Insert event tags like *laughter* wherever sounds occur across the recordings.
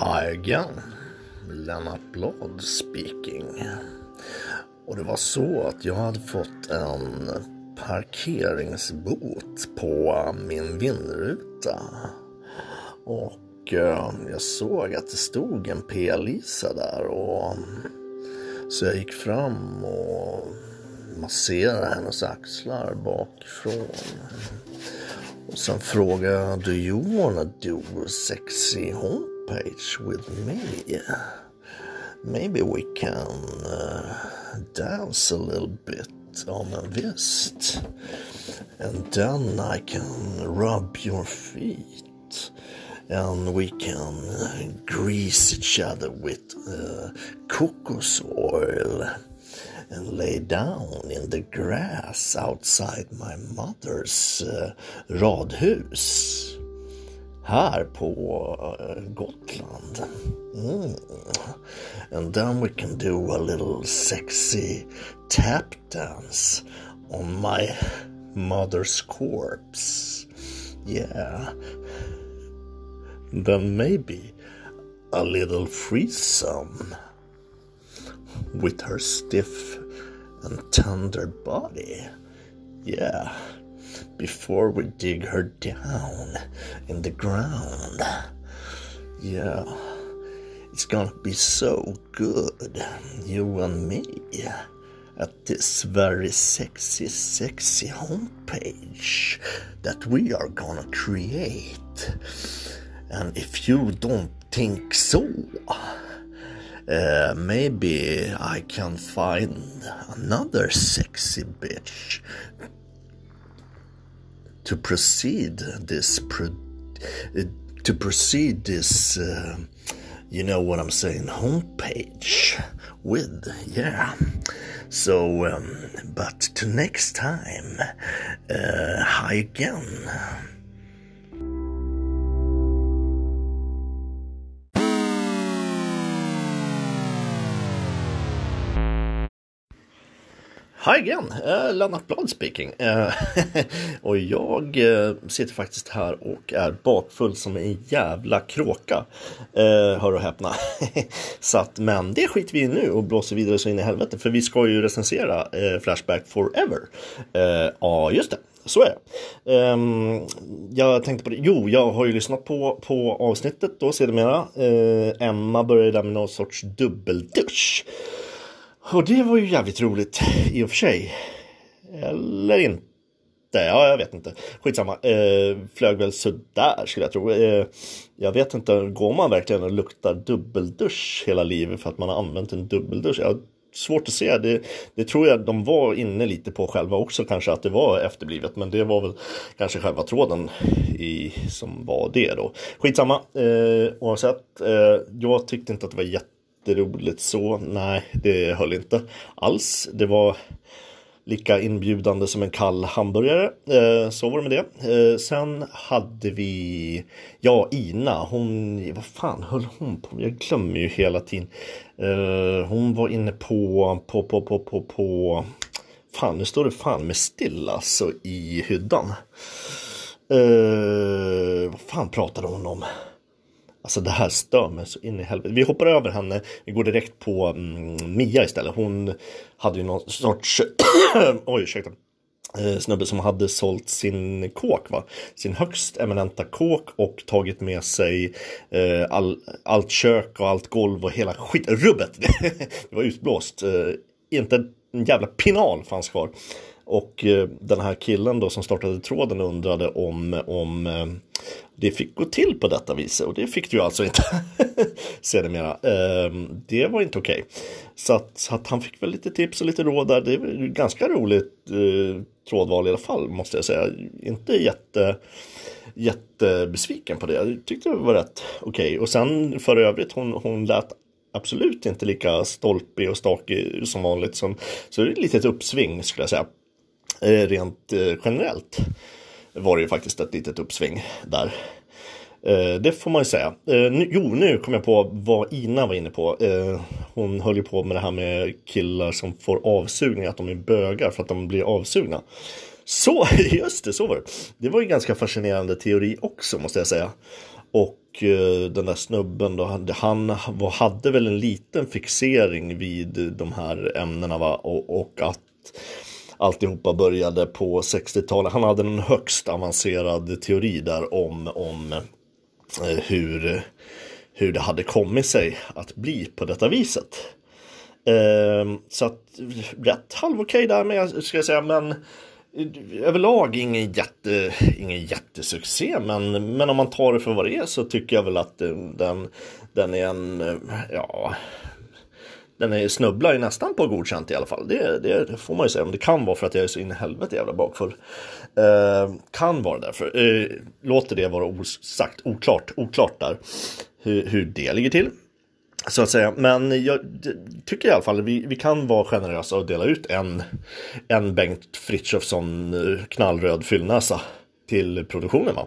Hi again. Lennart Blad speaking. Och det var så att jag hade fått en parkeringsbot på min vindruta. Och eh, jag såg att det stod en P-Lisa där och så jag gick fram och masserade hennes axlar bakifrån. Och sen frågade jag, do you wanna do sexy sexy homepage with me? Maybe we can uh, dance a little bit on a vest. And then I can rub your feet. And we can uh, grease each other with uh, cocos oil and lay down in the grass outside my mother's uh, radhus. Här på uh, Gotland. Mm. And then we can do a little sexy tap dance on my mother's corpse. Yeah. Then maybe a little threesome with her stiff and tender body. Yeah, before we dig her down in the ground. Yeah, it's gonna be so good, you and me, at this very sexy, sexy homepage that we are gonna create. And if you don't think so, uh, maybe I can find another sexy bitch to proceed this pro- to proceed this uh, you know what I'm saying homepage with yeah. So um, but to next time uh, hi again Hi again, uh, Lennart Blad speaking. Uh, *laughs* och jag uh, sitter faktiskt här och är bakfull som en jävla kråka. Uh, hör och häpna. *laughs* så att, men det skiter vi i nu och blåser vidare så in i helvete. För vi ska ju recensera Flashback Forever. Ja, just det. Så är det. Um, jag tänkte på det. Jo, jag har ju lyssnat på, på avsnittet då sedermera. Uh, Emma började där med någon sorts dubbeldusch. Och det var ju jävligt roligt i och för sig. Eller inte. Ja, jag vet inte. Skitsamma. Eh, flög väl sådär skulle jag tro. Eh, jag vet inte, går man verkligen och luktar dubbeldusch hela livet för att man har använt en dubbeldusch? Jag svårt att se. Det, det tror jag de var inne lite på själva också kanske att det var efterblivet. Men det var väl kanske själva tråden i, som var det då. Skitsamma. Eh, oavsett. Eh, jag tyckte inte att det var jätte jätteroligt så. Nej, det höll inte alls. Det var lika inbjudande som en kall hamburgare. Eh, så var det med det. Eh, sen hade vi, ja Ina, hon, vad fan höll hon på Jag glömmer ju hela tiden. Eh, hon var inne på, på, på, på, på, på, fan nu står det fan med still alltså i hyddan. Eh, vad fan pratade hon om? Alltså det här stör mig så in i helvete. Vi hoppar över henne. Vi går direkt på mm, Mia istället. Hon hade ju någon sorts, *clears throat* oj ursäkta, eh, snubbe som hade sålt sin kåk, va? sin högst eminenta kåk och tagit med sig eh, all, allt kök och allt golv och hela skitrubbet. *laughs* det var utblåst. Eh, inte en jävla pinal fanns kvar. Och eh, den här killen då som startade tråden undrade om, om eh, det fick gå till på detta viset. och det fick det ju alltså inte *laughs* sedermera. Ehm, det var inte okej. Okay. Så, att, så att han fick väl lite tips och lite råd där. Det är ganska roligt eh, trådval i alla fall måste jag säga. Inte jätte jättebesviken på det. Jag tyckte det var rätt okej. Okay. Och sen för övrigt hon, hon lät absolut inte lika stolpig och stakig som vanligt. Som, så det är ett litet uppsving skulle jag säga. Eh, rent eh, generellt var det ju faktiskt ett litet uppsving där. Eh, det får man ju säga. Jo, nu kom jag på vad Ina var inne på. Hon höll ju på med det här med killar som får avsugning, att de är bögar för att de blir avsugna. Så, *laughs* just det, så var det. Det var ju ganska fascinerande teori också måste jag säga. Och den där snubben då, han hade väl en liten fixering vid de här ämnena va? Och, och att alltihopa började på 60-talet. Han hade en högst avancerad teori där om, om eh, hur, hur det hade kommit sig att bli på detta viset. Eh, så att rätt halv okej där med, ska jag säga, men eh, överlag ingen, jätte, ingen jättesuccé, men, men om man tar det för vad det är så tycker jag väl att eh, den, den är en, eh, ja, den är snubblar ju nästan på godkänt i alla fall. Det, det, får man ju säga. Men det kan vara för att jag är så in i helvete jävla bakfull. Eh, kan vara därför. Eh, låter det vara osagt, oklart, oklart där. Hur, hur det ligger till. Så att säga. Men jag tycker i alla fall vi, vi kan vara generösa och dela ut en, en Bengt Frithiofsson eh, knallröd fyllnäsa till produktionen va?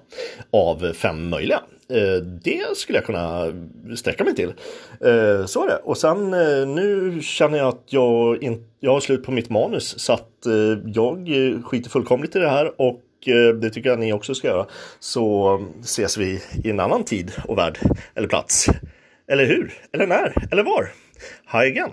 av fem möjliga. Eh, det skulle jag kunna sträcka mig till. Eh, så är det. Och sen eh, nu känner jag att jag, in, jag har slut på mitt manus så att jag skiter fullkomligt i det här och det tycker jag ni också ska göra. Så ses vi i en annan tid och värld eller plats. Eller hur? Eller när? Eller var? Hi again!